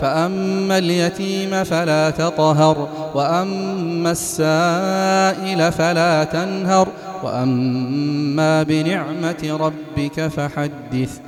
فأما اليتيم فلا تطهر وأما السائل فلا تنهر وأما بنعمة ربك فحدث.